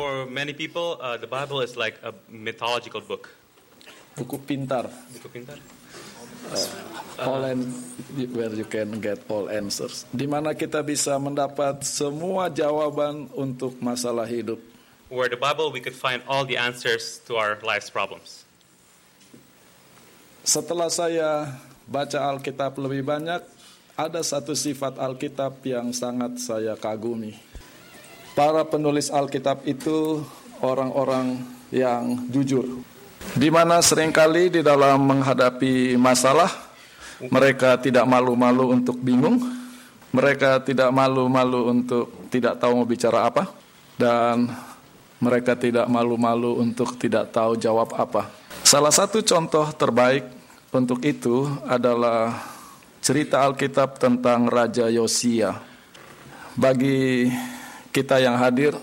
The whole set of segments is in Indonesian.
For many people, uh, the Bible is like a mythological book. buku pintar Buku pintar. all and where you can get all answers di mana kita bisa mendapat semua jawaban untuk masalah hidup Where the Bible we could find all the answers to our life's problems. setelah saya baca Alkitab lebih banyak ada satu sifat Alkitab yang sangat saya kagumi para penulis Alkitab itu orang-orang yang jujur. Di mana sering kali di dalam menghadapi masalah mereka tidak malu-malu untuk bingung mereka tidak malu-malu untuk tidak tahu mau bicara apa dan mereka tidak malu-malu untuk tidak tahu jawab apa. Salah satu contoh terbaik untuk itu adalah cerita Alkitab tentang Raja Yosia. Bagi kita yang hadir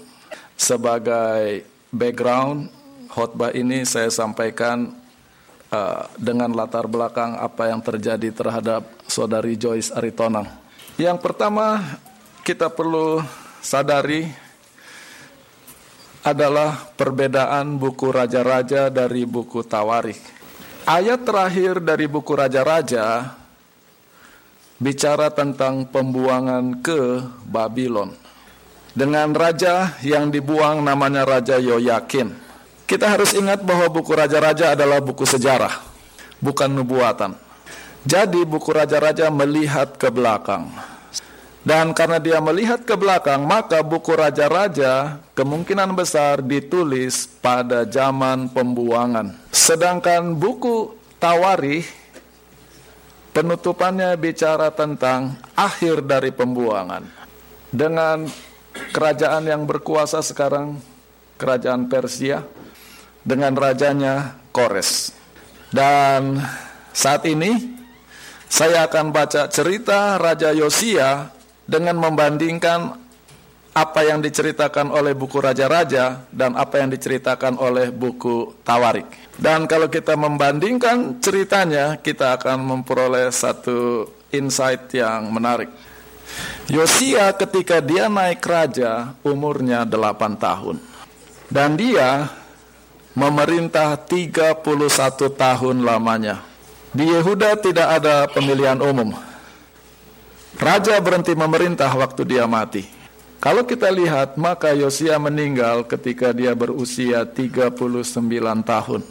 sebagai background khotbah ini saya sampaikan uh, dengan latar belakang apa yang terjadi terhadap saudari Joyce Aritonang. Yang pertama kita perlu sadari adalah perbedaan buku raja-raja dari buku Tawarik. Ayat terakhir dari buku raja-raja bicara tentang pembuangan ke Babylon. Dengan raja yang dibuang namanya Raja Yoyakin. Kita harus ingat bahwa buku raja-raja adalah buku sejarah, bukan nubuatan. Jadi buku raja-raja melihat ke belakang. Dan karena dia melihat ke belakang, maka buku raja-raja kemungkinan besar ditulis pada zaman pembuangan. Sedangkan buku Tawarih penutupannya bicara tentang akhir dari pembuangan. Dengan kerajaan yang berkuasa sekarang, kerajaan Persia, dengan rajanya Kores. Dan saat ini saya akan baca cerita Raja Yosia dengan membandingkan apa yang diceritakan oleh buku Raja-Raja dan apa yang diceritakan oleh buku Tawarik. Dan kalau kita membandingkan ceritanya, kita akan memperoleh satu insight yang menarik. Yosia ketika dia naik raja umurnya 8 tahun. Dan dia memerintah 31 tahun lamanya. Di Yehuda tidak ada pemilihan umum. Raja berhenti memerintah waktu dia mati. Kalau kita lihat, maka Yosia meninggal ketika dia berusia 39 tahun.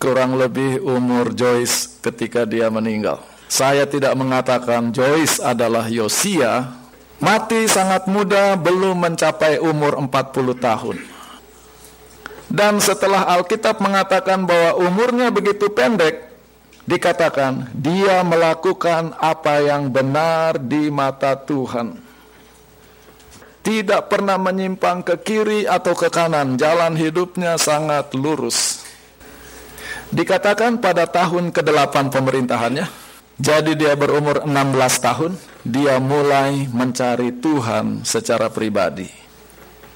Kurang lebih umur Joyce ketika dia meninggal. Saya tidak mengatakan Joyce adalah Yosia. Mati sangat muda, belum mencapai umur 40 tahun. Dan setelah Alkitab mengatakan bahwa umurnya begitu pendek, dikatakan dia melakukan apa yang benar di mata Tuhan. Tidak pernah menyimpang ke kiri atau ke kanan, jalan hidupnya sangat lurus. Dikatakan pada tahun ke-8 pemerintahannya, jadi dia berumur 16 tahun, dia mulai mencari Tuhan secara pribadi.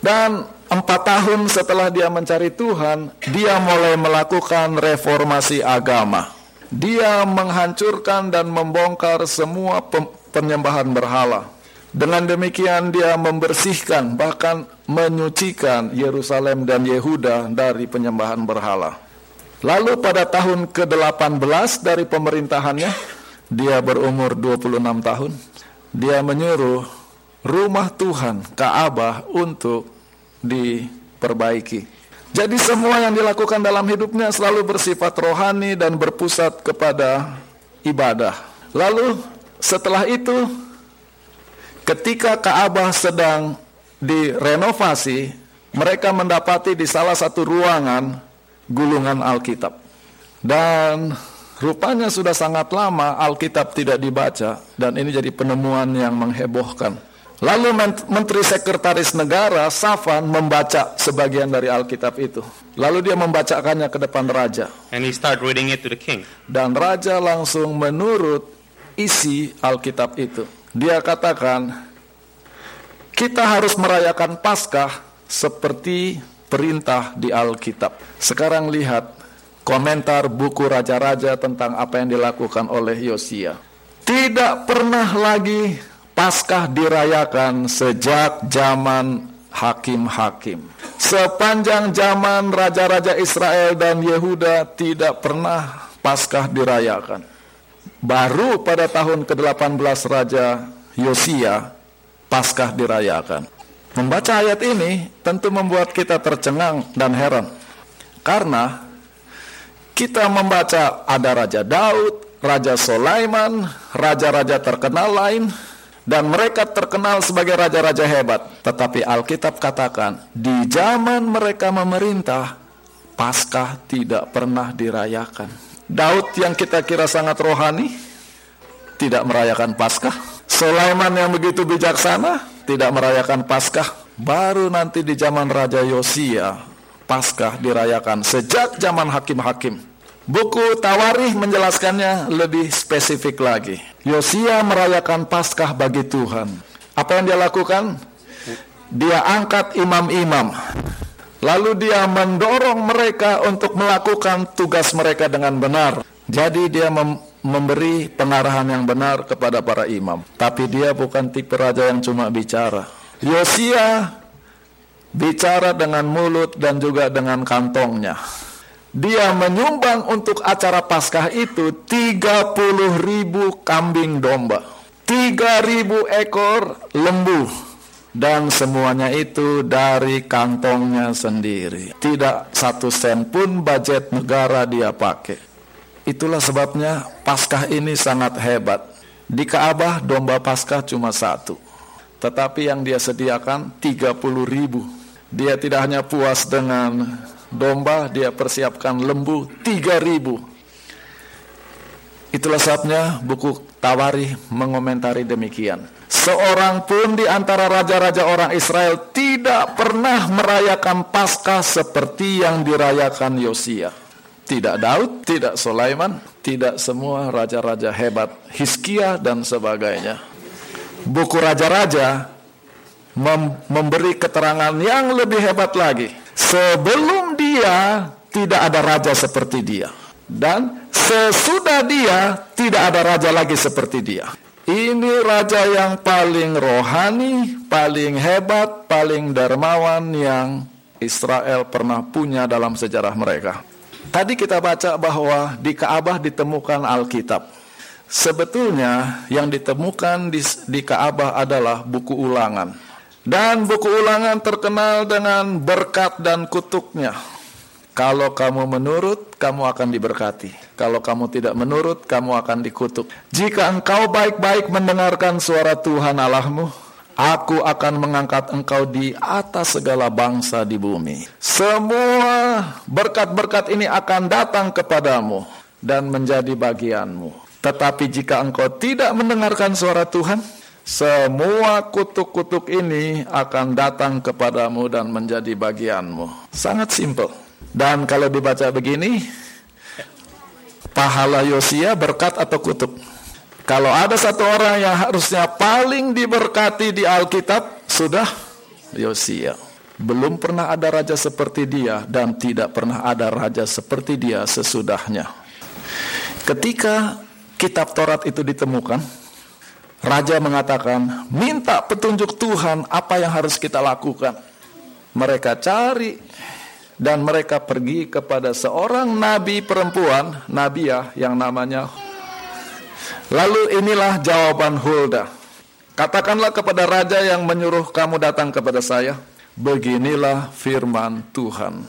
Dan empat tahun setelah dia mencari Tuhan, dia mulai melakukan reformasi agama. Dia menghancurkan dan membongkar semua penyembahan berhala. Dengan demikian dia membersihkan bahkan menyucikan Yerusalem dan Yehuda dari penyembahan berhala. Lalu pada tahun ke-18 dari pemerintahannya, dia berumur 26 tahun, dia menyuruh rumah Tuhan, Ka'bah untuk diperbaiki. Jadi semua yang dilakukan dalam hidupnya selalu bersifat rohani dan berpusat kepada ibadah. Lalu setelah itu ketika Ka'bah sedang direnovasi, mereka mendapati di salah satu ruangan gulungan Alkitab. Dan rupanya sudah sangat lama Alkitab tidak dibaca dan ini jadi penemuan yang menghebohkan. Lalu Menteri Sekretaris Negara Safan membaca sebagian dari Alkitab itu. Lalu dia membacakannya ke depan raja. And he started reading it to the king. Dan raja langsung menurut isi Alkitab itu. Dia katakan, kita harus merayakan Paskah seperti perintah di Alkitab. Sekarang lihat komentar buku raja-raja tentang apa yang dilakukan oleh Yosia. Tidak pernah lagi Paskah dirayakan sejak zaman hakim-hakim. Sepanjang zaman raja-raja Israel dan Yehuda tidak pernah Paskah dirayakan. Baru pada tahun ke-18 Raja Yosia Paskah dirayakan. Membaca ayat ini tentu membuat kita tercengang dan heran. Karena kita membaca ada Raja Daud, Raja Sulaiman, raja-raja terkenal lain, dan mereka terkenal sebagai raja-raja hebat. Tetapi Alkitab katakan, di zaman mereka memerintah, Paskah tidak pernah dirayakan. Daud yang kita kira sangat rohani, tidak merayakan Paskah. Sulaiman yang begitu bijaksana, tidak merayakan Paskah. Baru nanti di zaman Raja Yosia, Paskah dirayakan sejak zaman hakim-hakim. Buku Tawarih menjelaskannya lebih spesifik lagi. Yosia merayakan Paskah bagi Tuhan. Apa yang dia lakukan? Dia angkat imam-imam. Lalu dia mendorong mereka untuk melakukan tugas mereka dengan benar. Jadi dia mem memberi pengarahan yang benar kepada para imam. Tapi dia bukan tipe raja yang cuma bicara. Yosia bicara dengan mulut dan juga dengan kantongnya dia menyumbang untuk acara Paskah itu 30 ribu kambing domba, 3 ribu ekor lembu, dan semuanya itu dari kantongnya sendiri. Tidak satu sen pun budget negara dia pakai. Itulah sebabnya Paskah ini sangat hebat. Di Kaabah domba Paskah cuma satu. Tetapi yang dia sediakan 30 ribu. Dia tidak hanya puas dengan domba, dia persiapkan lembu 3000. Itulah sebabnya buku Tawari mengomentari demikian. Seorang pun di antara raja-raja orang Israel tidak pernah merayakan Paskah seperti yang dirayakan Yosia. Tidak Daud, tidak Sulaiman, tidak semua raja-raja hebat, Hiskia dan sebagainya. Buku raja-raja mem memberi keterangan yang lebih hebat lagi. Sebelum dia tidak ada raja seperti dia. Dan sesudah dia tidak ada raja lagi seperti dia. Ini raja yang paling rohani, paling hebat, paling dermawan yang Israel pernah punya dalam sejarah mereka. Tadi kita baca bahwa di Kaabah ditemukan Alkitab. Sebetulnya yang ditemukan di, di Kaabah adalah buku ulangan. Dan buku ulangan terkenal dengan berkat dan kutuknya. Kalau kamu menurut, kamu akan diberkati. Kalau kamu tidak menurut, kamu akan dikutuk. Jika engkau baik-baik mendengarkan suara Tuhan Allahmu, aku akan mengangkat engkau di atas segala bangsa di bumi. Semua berkat-berkat ini akan datang kepadamu dan menjadi bagianmu. Tetapi jika engkau tidak mendengarkan suara Tuhan, semua kutuk-kutuk ini akan datang kepadamu dan menjadi bagianmu. Sangat simpel. Dan kalau dibaca begini, pahala Yosia berkat atau kutuk? Kalau ada satu orang yang harusnya paling diberkati di Alkitab, sudah Yosia. Belum pernah ada raja seperti dia dan tidak pernah ada raja seperti dia sesudahnya. Ketika kitab Taurat itu ditemukan, Raja mengatakan, minta petunjuk Tuhan apa yang harus kita lakukan. Mereka cari dan mereka pergi kepada seorang nabi perempuan, nabiah yang namanya Lalu inilah jawaban Hulda. Katakanlah kepada raja yang menyuruh kamu datang kepada saya, beginilah firman Tuhan.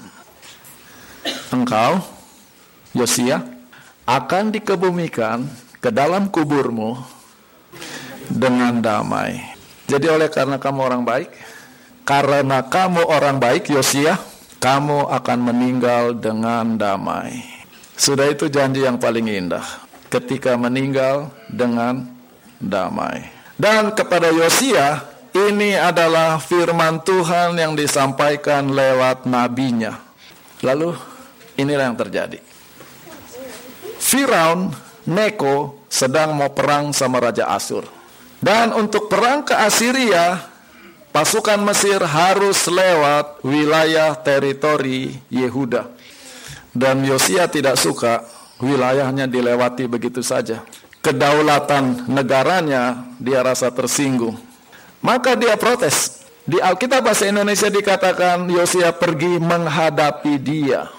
Engkau, Yosia, akan dikebumikan ke dalam kuburmu dengan damai. Jadi oleh karena kamu orang baik, karena kamu orang baik, Yosia, kamu akan meninggal dengan damai. Sudah itu janji yang paling indah. Ketika meninggal dengan damai. Dan kepada Yosia, ini adalah firman Tuhan yang disampaikan lewat nabinya. Lalu inilah yang terjadi. Firaun Neko sedang mau perang sama Raja Asur. Dan untuk perang ke Assyria, pasukan Mesir harus lewat wilayah teritori Yehuda. Dan Yosia tidak suka wilayahnya dilewati begitu saja. Kedaulatan negaranya dia rasa tersinggung. Maka dia protes. Di Alkitab bahasa Indonesia dikatakan Yosia pergi menghadapi dia.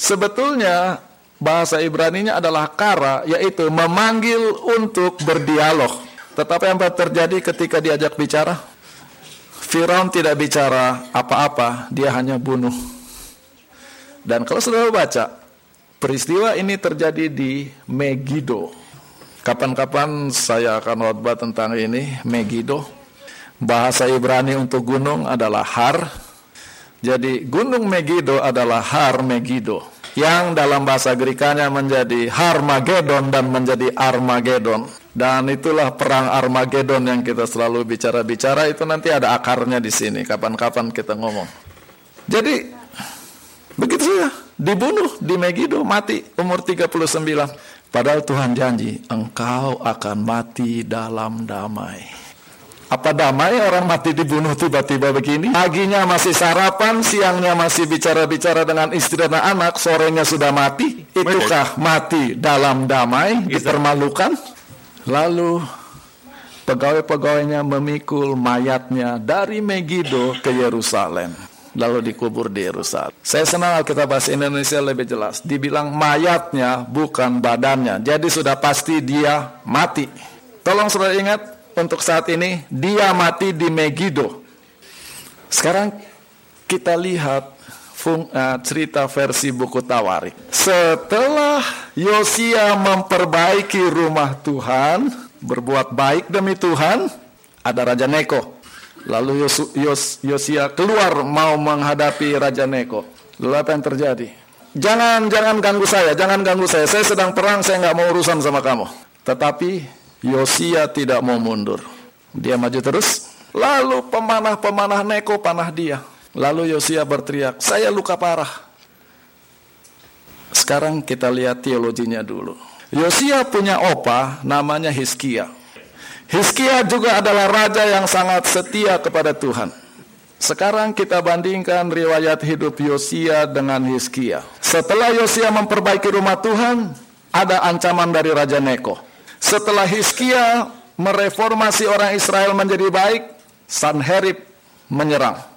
Sebetulnya bahasa Ibrani-nya adalah kara, yaitu memanggil untuk berdialog. Tetapi apa terjadi ketika diajak bicara? Firaun tidak bicara apa-apa, dia hanya bunuh. Dan kalau saudara baca, peristiwa ini terjadi di Megiddo. Kapan-kapan saya akan khotbah tentang ini, Megiddo. Bahasa Ibrani untuk gunung adalah Har. Jadi gunung Megiddo adalah Har Megiddo. Yang dalam bahasa Grekanya menjadi Harmagedon dan menjadi Armageddon. Dan itulah perang Armageddon yang kita selalu bicara-bicara itu nanti ada akarnya di sini. Kapan-kapan kita ngomong. Jadi begitu saja dibunuh di Megiddo mati umur 39. Padahal Tuhan janji engkau akan mati dalam damai. Apa damai orang mati dibunuh tiba-tiba begini? Paginya masih sarapan, siangnya masih bicara-bicara dengan istri dan anak, sorenya sudah mati. Itukah mati dalam damai, dipermalukan? Lalu pegawai-pegawainya memikul mayatnya dari Megiddo ke Yerusalem. Lalu dikubur di Yerusalem. Saya senang kita bahasa Indonesia lebih jelas. Dibilang mayatnya bukan badannya. Jadi sudah pasti dia mati. Tolong saudara ingat, untuk saat ini dia mati di Megiddo. Sekarang kita lihat fung, uh, cerita versi buku Tawarik. Setelah Yosia memperbaiki rumah Tuhan, berbuat baik demi Tuhan, ada Raja Neko. Lalu Yos, Yos, Yosia keluar mau menghadapi Raja Neko. Lalu apa yang terjadi? Jangan jangan ganggu saya, jangan ganggu saya. Saya sedang perang, saya nggak mau urusan sama kamu. Tetapi Yosia tidak mau mundur. Dia maju terus. Lalu pemanah-pemanah Neko panah dia. Lalu Yosia berteriak, saya luka parah. Sekarang kita lihat teologinya dulu. Yosia punya opa namanya Hiskia. Hiskia juga adalah raja yang sangat setia kepada Tuhan. Sekarang kita bandingkan riwayat hidup Yosia dengan Hiskia. Setelah Yosia memperbaiki rumah Tuhan, ada ancaman dari Raja Neko. Setelah Hiskia mereformasi orang Israel menjadi baik, Sanherib menyerang.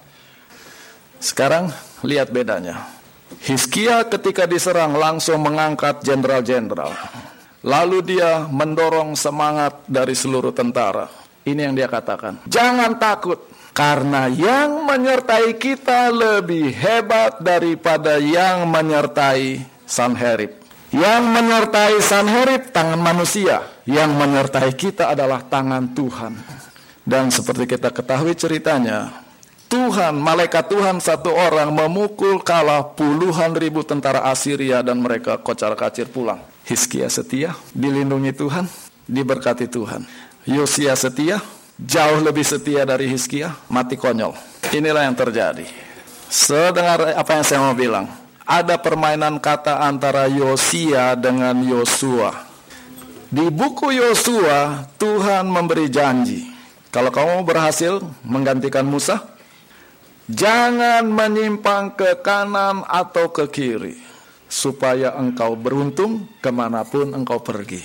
Sekarang lihat bedanya. Hiskia ketika diserang langsung mengangkat jenderal-jenderal. Lalu dia mendorong semangat dari seluruh tentara. Ini yang dia katakan. Jangan takut. Karena yang menyertai kita lebih hebat daripada yang menyertai Sanherib. Yang menyertai Sanherib tangan manusia, yang menyertai kita adalah tangan Tuhan. Dan seperti kita ketahui ceritanya, Tuhan, malaikat Tuhan satu orang memukul kalah puluhan ribu tentara Assyria dan mereka kocar kacir pulang. Hiskia setia, dilindungi Tuhan, diberkati Tuhan. Yosia setia, jauh lebih setia dari Hiskia, mati konyol. Inilah yang terjadi. Sedengar apa yang saya mau bilang, ada permainan kata antara Yosia dengan Yosua. Di buku Yosua, Tuhan memberi janji. Kalau kamu berhasil menggantikan Musa, jangan menyimpang ke kanan atau ke kiri, supaya engkau beruntung ke mana pun engkau pergi.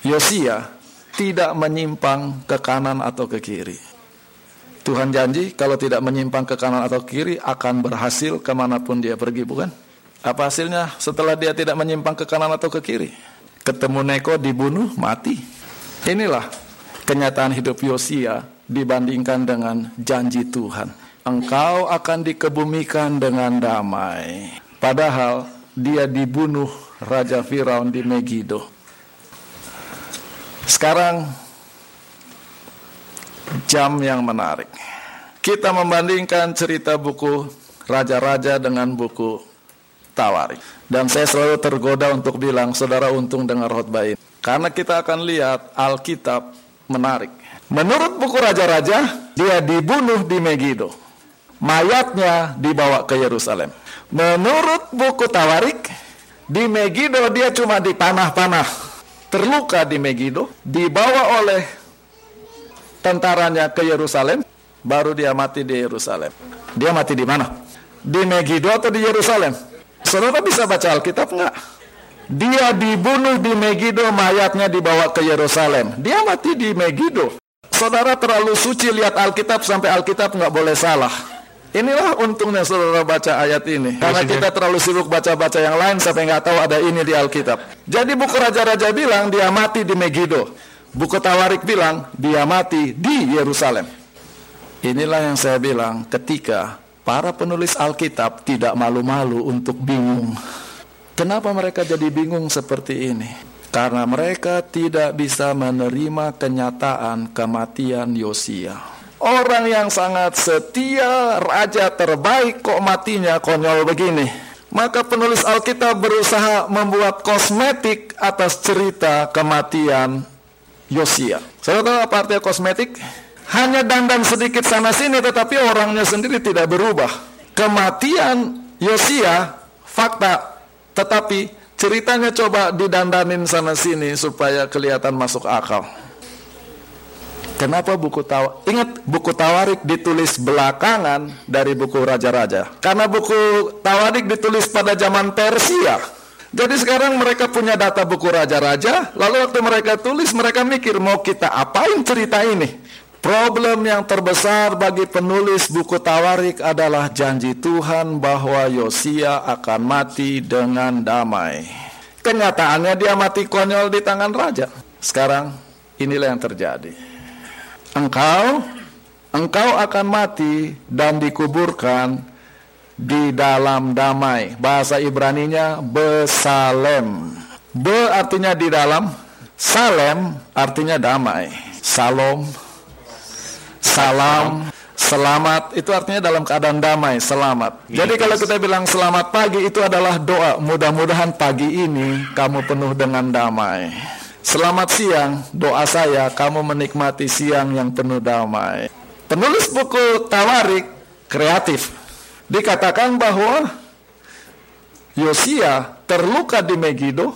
Yosia tidak menyimpang ke kanan atau ke kiri. Tuhan janji kalau tidak menyimpang ke kanan atau kiri akan berhasil ke mana pun dia pergi, bukan? Apa hasilnya setelah dia tidak menyimpang ke kanan atau ke kiri? Ketemu Neko dibunuh, mati. Inilah kenyataan hidup Yosia dibandingkan dengan janji Tuhan. Engkau akan dikebumikan dengan damai. Padahal dia dibunuh Raja Firaun di Megiddo. Sekarang jam yang menarik. Kita membandingkan cerita buku Raja-Raja dengan buku Tawarik. Dan saya selalu tergoda untuk bilang, saudara untung dengar khotbah ini. Karena kita akan lihat Alkitab menarik. Menurut buku Raja-Raja, dia dibunuh di Megiddo. Mayatnya dibawa ke Yerusalem. Menurut buku Tawarik, di Megiddo dia cuma dipanah-panah. Terluka di Megiddo, dibawa oleh tentaranya ke Yerusalem, baru dia mati di Yerusalem. Dia mati di mana? Di Megiddo atau di Yerusalem? Saudara bisa baca Alkitab enggak? Dia dibunuh di Megiddo, mayatnya dibawa ke Yerusalem. Dia mati di Megiddo. Saudara terlalu suci lihat Alkitab sampai Alkitab nggak boleh salah. Inilah untungnya saudara baca ayat ini. Karena kita terlalu sibuk baca-baca yang lain sampai nggak tahu ada ini di Alkitab. Jadi buku Raja-Raja bilang dia mati di Megiddo. Buku Tawarik bilang dia mati di Yerusalem. Inilah yang saya bilang ketika para penulis Alkitab tidak malu-malu untuk bingung. Kenapa mereka jadi bingung seperti ini? Karena mereka tidak bisa menerima kenyataan kematian Yosia. Orang yang sangat setia, raja terbaik kok matinya konyol begini. Maka penulis Alkitab berusaha membuat kosmetik atas cerita kematian Yosia. Saya tahu apa artinya kosmetik? Hanya dandan sedikit sana sini tetapi orangnya sendiri tidak berubah. Kematian Yosia fakta tetapi ceritanya coba didandanin sana sini supaya kelihatan masuk akal. Kenapa buku Tawarik? Ingat, buku Tawarik ditulis belakangan dari buku Raja-Raja. Karena buku Tawarik ditulis pada zaman Persia. Jadi sekarang mereka punya data buku Raja-Raja, lalu waktu mereka tulis, mereka mikir mau kita apain cerita ini? Problem yang terbesar bagi penulis buku Tawarik adalah janji Tuhan bahwa Yosia akan mati dengan damai. Kenyataannya dia mati konyol di tangan raja. Sekarang inilah yang terjadi engkau engkau akan mati dan dikuburkan di dalam damai. Bahasa Ibraninya besalem. Be artinya di dalam, salem artinya damai. Salom, salam, selamat itu artinya dalam keadaan damai, selamat. Jadi kalau kita bilang selamat pagi itu adalah doa. Mudah-mudahan pagi ini kamu penuh dengan damai. Selamat siang, doa saya kamu menikmati siang yang penuh damai. Penulis buku Tawarik kreatif dikatakan bahwa Yosia terluka di Megiddo,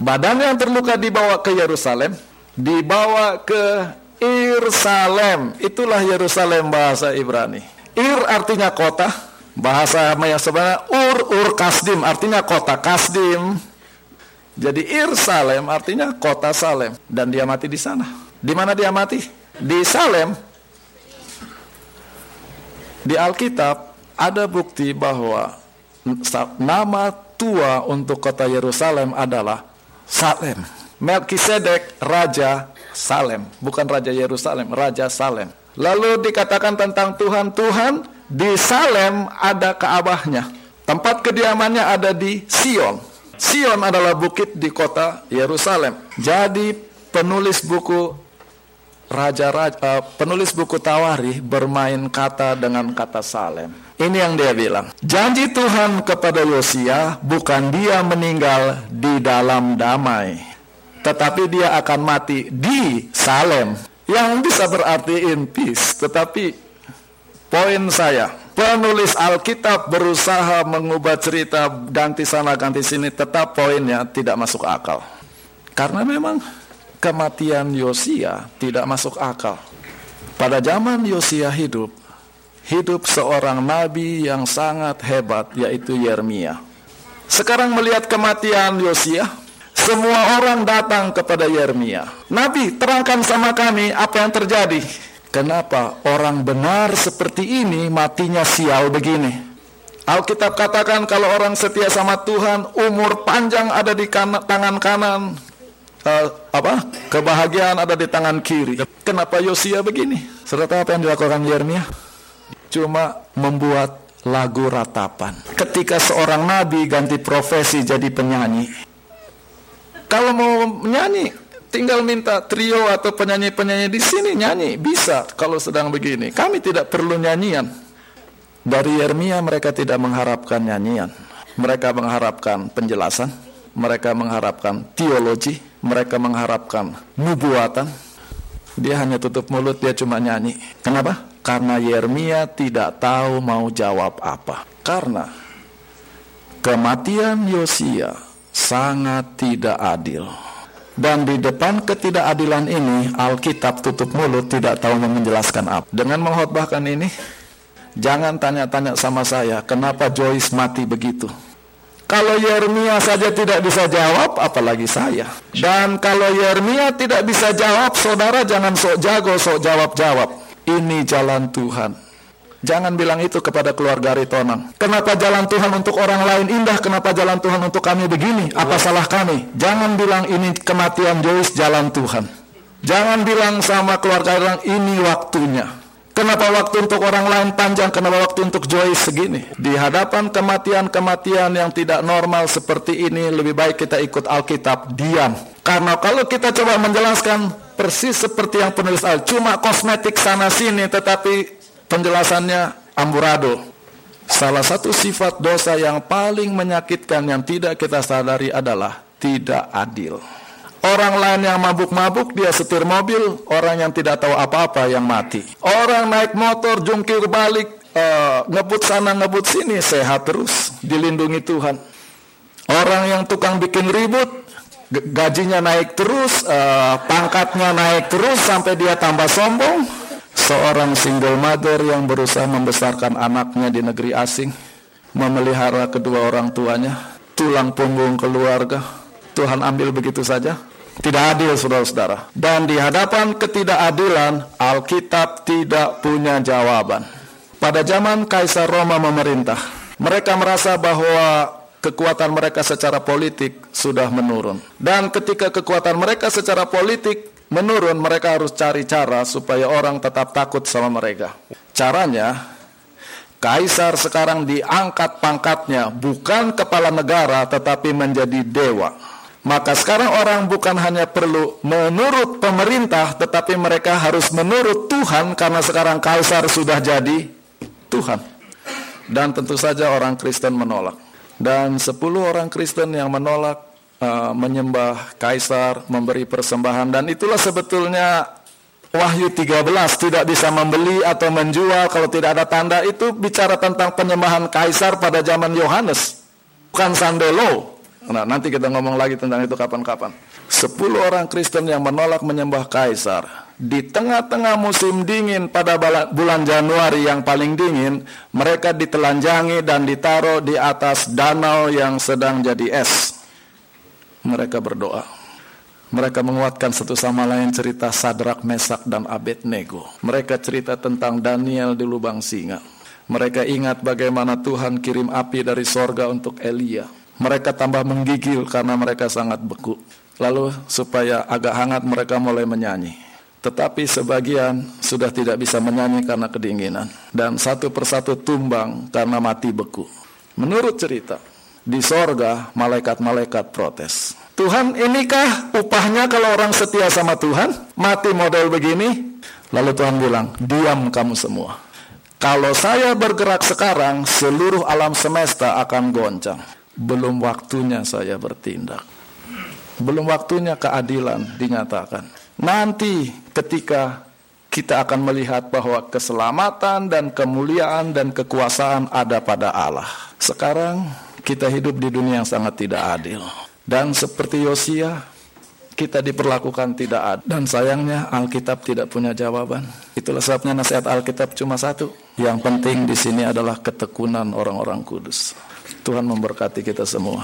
badannya yang terluka dibawa ke Yerusalem, dibawa ke Irsalem. Itulah Yerusalem bahasa Ibrani. Ir artinya kota, bahasa Maya sebenarnya Ur Ur Kasdim artinya kota. Kasdim jadi Ir Salem artinya kota Salem dan dia mati di sana. Di mana dia mati? Di Salem. Di Alkitab ada bukti bahwa nama tua untuk kota Yerusalem adalah Salem. Melkisedek raja Salem, bukan raja Yerusalem, raja Salem. Lalu dikatakan tentang Tuhan, Tuhan di Salem ada Kaabahnya. Tempat kediamannya ada di Sion. Sion adalah bukit di kota Yerusalem. Jadi penulis buku raja, raja uh, penulis buku Tawari bermain kata dengan kata Salem. Ini yang dia bilang. Janji Tuhan kepada Yosia bukan dia meninggal di dalam damai, tetapi dia akan mati di Salem. Yang bisa berarti in peace, tetapi poin saya penulis Alkitab berusaha mengubah cerita ganti sana ganti sini tetap poinnya tidak masuk akal. Karena memang kematian Yosia tidak masuk akal. Pada zaman Yosia hidup, hidup seorang nabi yang sangat hebat yaitu Yeremia. Sekarang melihat kematian Yosia, semua orang datang kepada Yeremia. Nabi, terangkan sama kami apa yang terjadi. Kenapa orang benar seperti ini matinya sial begini? Alkitab katakan kalau orang setia sama Tuhan, umur panjang ada di kan tangan kanan, uh, apa? Kebahagiaan ada di tangan kiri. Kenapa Yosia begini? Serta apa yang dilakukan Yeremia? Cuma membuat lagu ratapan. Ketika seorang nabi ganti profesi jadi penyanyi. Kalau mau menyanyi, tinggal minta trio atau penyanyi-penyanyi di sini nyanyi bisa kalau sedang begini. Kami tidak perlu nyanyian. Dari Yeremia mereka tidak mengharapkan nyanyian. Mereka mengharapkan penjelasan, mereka mengharapkan teologi, mereka mengharapkan nubuatan. Dia hanya tutup mulut, dia cuma nyanyi. Kenapa? Karena Yeremia tidak tahu mau jawab apa. Karena kematian Yosia sangat tidak adil. Dan di depan ketidakadilan ini, Alkitab tutup mulut tidak tahu menjelaskan apa. Dengan mengkhotbahkan ini, jangan tanya-tanya sama saya, kenapa Joyce mati begitu? Kalau Yeremia saja tidak bisa jawab, apalagi saya. Dan kalau Yeremia tidak bisa jawab, saudara jangan sok jago, sok jawab-jawab. Ini jalan Tuhan. Jangan bilang itu kepada keluarga Ritonang. Kenapa jalan Tuhan untuk orang lain indah? Kenapa jalan Tuhan untuk kami begini? Apa salah kami? Jangan bilang ini kematian Joyce jalan Tuhan. Jangan bilang sama keluarga orang ini waktunya. Kenapa waktu untuk orang lain panjang? Kenapa waktu untuk Joy segini? Di hadapan kematian-kematian yang tidak normal seperti ini, lebih baik kita ikut Alkitab, diam. Karena kalau kita coba menjelaskan persis seperti yang penulis Al, cuma kosmetik sana-sini, tetapi penjelasannya amburadul. Salah satu sifat dosa yang paling menyakitkan yang tidak kita sadari adalah tidak adil. Orang lain yang mabuk-mabuk dia setir mobil, orang yang tidak tahu apa-apa yang mati. Orang naik motor jungkir balik, uh, ngebut sana ngebut sini sehat terus, dilindungi Tuhan. Orang yang tukang bikin ribut, gajinya naik terus, uh, pangkatnya naik terus sampai dia tambah sombong. Seorang single mother yang berusaha membesarkan anaknya di negeri asing, memelihara kedua orang tuanya, tulang punggung keluarga, Tuhan ambil begitu saja. Tidak adil saudara-saudara. Dan di hadapan ketidakadilan, Alkitab tidak punya jawaban. Pada zaman Kaisar Roma memerintah, mereka merasa bahwa kekuatan mereka secara politik sudah menurun. Dan ketika kekuatan mereka secara politik menurun, mereka harus cari cara supaya orang tetap takut sama mereka. Caranya, Kaisar sekarang diangkat pangkatnya bukan kepala negara tetapi menjadi dewa. Maka sekarang orang bukan hanya perlu menurut pemerintah, tetapi mereka harus menurut Tuhan karena sekarang kaisar sudah jadi Tuhan. Dan tentu saja orang Kristen menolak. Dan 10 orang Kristen yang menolak uh, menyembah kaisar, memberi persembahan dan itulah sebetulnya Wahyu 13 tidak bisa membeli atau menjual kalau tidak ada tanda itu bicara tentang penyembahan kaisar pada zaman Yohanes bukan sandelo Nah, nanti kita ngomong lagi tentang itu kapan-kapan. Sepuluh orang Kristen yang menolak menyembah kaisar. Di tengah-tengah musim dingin pada bulan Januari yang paling dingin, mereka ditelanjangi dan ditaruh di atas danau yang sedang jadi es. Mereka berdoa. Mereka menguatkan satu sama lain cerita Sadrak, Mesak, dan Abednego. Mereka cerita tentang Daniel di lubang singa. Mereka ingat bagaimana Tuhan kirim api dari sorga untuk Elia mereka tambah menggigil karena mereka sangat beku. Lalu supaya agak hangat mereka mulai menyanyi. Tetapi sebagian sudah tidak bisa menyanyi karena kedinginan. Dan satu persatu tumbang karena mati beku. Menurut cerita, di sorga malaikat-malaikat protes. Tuhan inikah upahnya kalau orang setia sama Tuhan? Mati model begini? Lalu Tuhan bilang, diam kamu semua. Kalau saya bergerak sekarang, seluruh alam semesta akan goncang belum waktunya saya bertindak. Belum waktunya keadilan dinyatakan. Nanti ketika kita akan melihat bahwa keselamatan dan kemuliaan dan kekuasaan ada pada Allah. Sekarang kita hidup di dunia yang sangat tidak adil. Dan seperti Yosia, kita diperlakukan tidak adil. Dan sayangnya Alkitab tidak punya jawaban. Itulah sebabnya nasihat Alkitab cuma satu. Yang penting di sini adalah ketekunan orang-orang kudus. Tuhan memberkati kita semua.